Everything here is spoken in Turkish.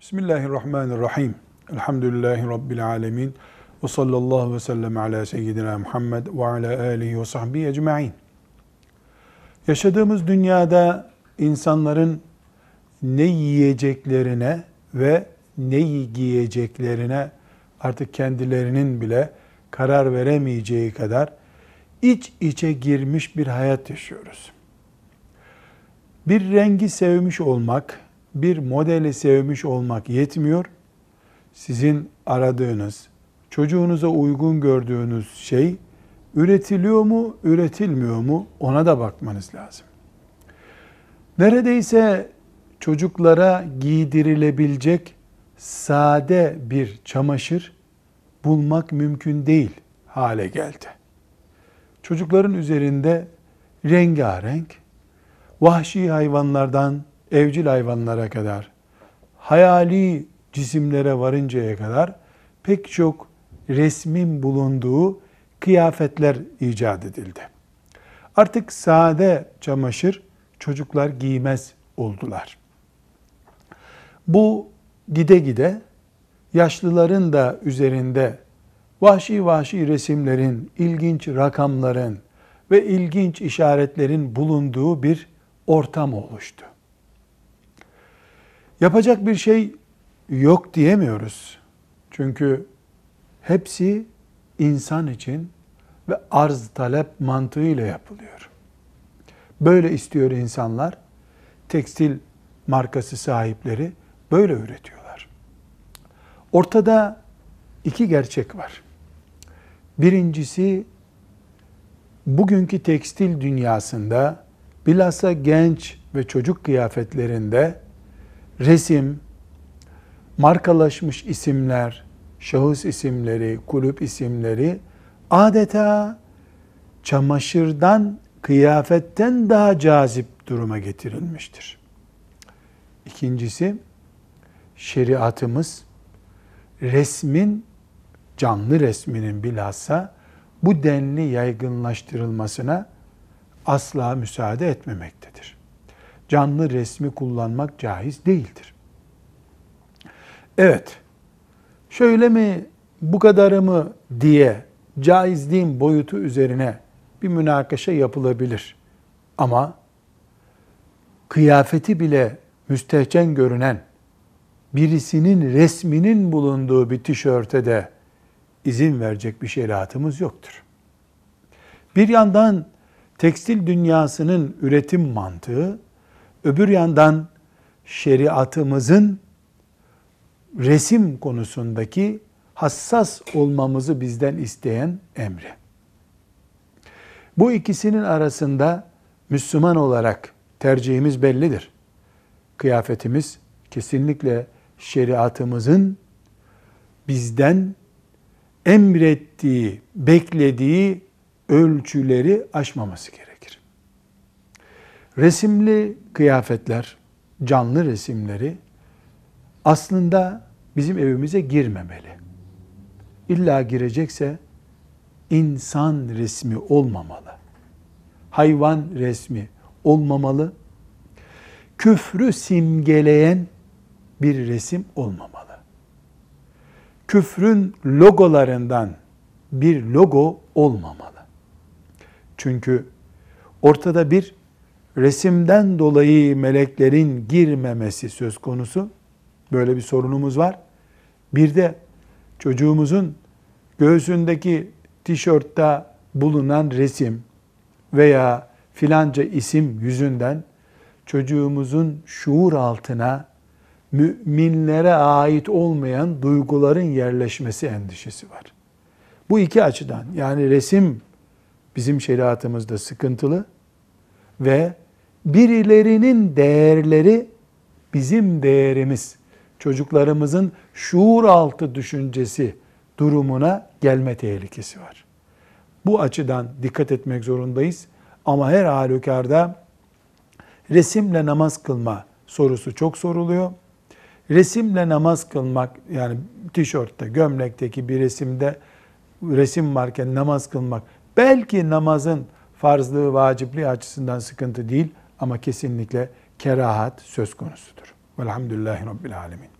Bismillahirrahmanirrahim. Elhamdülillahi Rabbil alemin. Ve sallallahu ve sellem ala seyyidina Muhammed ve ala alihi ve sahbihi ecma'in. Yaşadığımız dünyada insanların ne yiyeceklerine ve neyi giyeceklerine artık kendilerinin bile karar veremeyeceği kadar iç içe girmiş bir hayat yaşıyoruz. Bir rengi sevmiş olmak, bir modeli sevmiş olmak yetmiyor. Sizin aradığınız, çocuğunuza uygun gördüğünüz şey üretiliyor mu, üretilmiyor mu ona da bakmanız lazım. Neredeyse çocuklara giydirilebilecek sade bir çamaşır bulmak mümkün değil hale geldi. Çocukların üzerinde rengarenk, vahşi hayvanlardan evcil hayvanlara kadar, hayali cisimlere varıncaya kadar pek çok resmin bulunduğu kıyafetler icat edildi. Artık sade çamaşır çocuklar giymez oldular. Bu gide gide yaşlıların da üzerinde vahşi vahşi resimlerin, ilginç rakamların ve ilginç işaretlerin bulunduğu bir ortam oluştu. Yapacak bir şey yok diyemiyoruz. Çünkü hepsi insan için ve arz talep mantığıyla yapılıyor. Böyle istiyor insanlar. Tekstil markası sahipleri böyle üretiyorlar. Ortada iki gerçek var. Birincisi bugünkü tekstil dünyasında bilhassa genç ve çocuk kıyafetlerinde resim, markalaşmış isimler, şahıs isimleri, kulüp isimleri adeta çamaşırdan, kıyafetten daha cazip duruma getirilmiştir. İkincisi, şeriatımız resmin, canlı resminin bilhassa bu denli yaygınlaştırılmasına asla müsaade etmemektedir. Canlı resmi kullanmak caiz değildir. Evet, şöyle mi, bu kadarı mı diye caizliğin boyutu üzerine bir münakaşa yapılabilir. Ama kıyafeti bile müstehcen görünen birisinin resminin bulunduğu bir tişörte de izin verecek bir şeriatımız yoktur. Bir yandan tekstil dünyasının üretim mantığı, öbür yandan şeriatımızın resim konusundaki hassas olmamızı bizden isteyen emri. Bu ikisinin arasında Müslüman olarak tercihimiz bellidir. Kıyafetimiz kesinlikle şeriatımızın bizden emrettiği, beklediği ölçüleri aşmaması gerekir. Resimli kıyafetler, canlı resimleri aslında bizim evimize girmemeli. İlla girecekse insan resmi olmamalı. Hayvan resmi olmamalı. Küfrü simgeleyen bir resim olmamalı. Küfrün logolarından bir logo olmamalı. Çünkü ortada bir resimden dolayı meleklerin girmemesi söz konusu. Böyle bir sorunumuz var. Bir de çocuğumuzun göğsündeki tişörtte bulunan resim veya filanca isim yüzünden çocuğumuzun şuur altına müminlere ait olmayan duyguların yerleşmesi endişesi var. Bu iki açıdan yani resim bizim şeriatımızda sıkıntılı ve birilerinin değerleri bizim değerimiz, çocuklarımızın şuur altı düşüncesi durumuna gelme tehlikesi var. Bu açıdan dikkat etmek zorundayız. Ama her halükarda resimle namaz kılma sorusu çok soruluyor. Resimle namaz kılmak yani tişörtte, gömlekteki bir resimde resim varken namaz kılmak belki namazın farzlığı, vacipliği açısından sıkıntı değil ama kesinlikle kerahat söz konusudur. Velhamdülillahi Rabbil Alemin.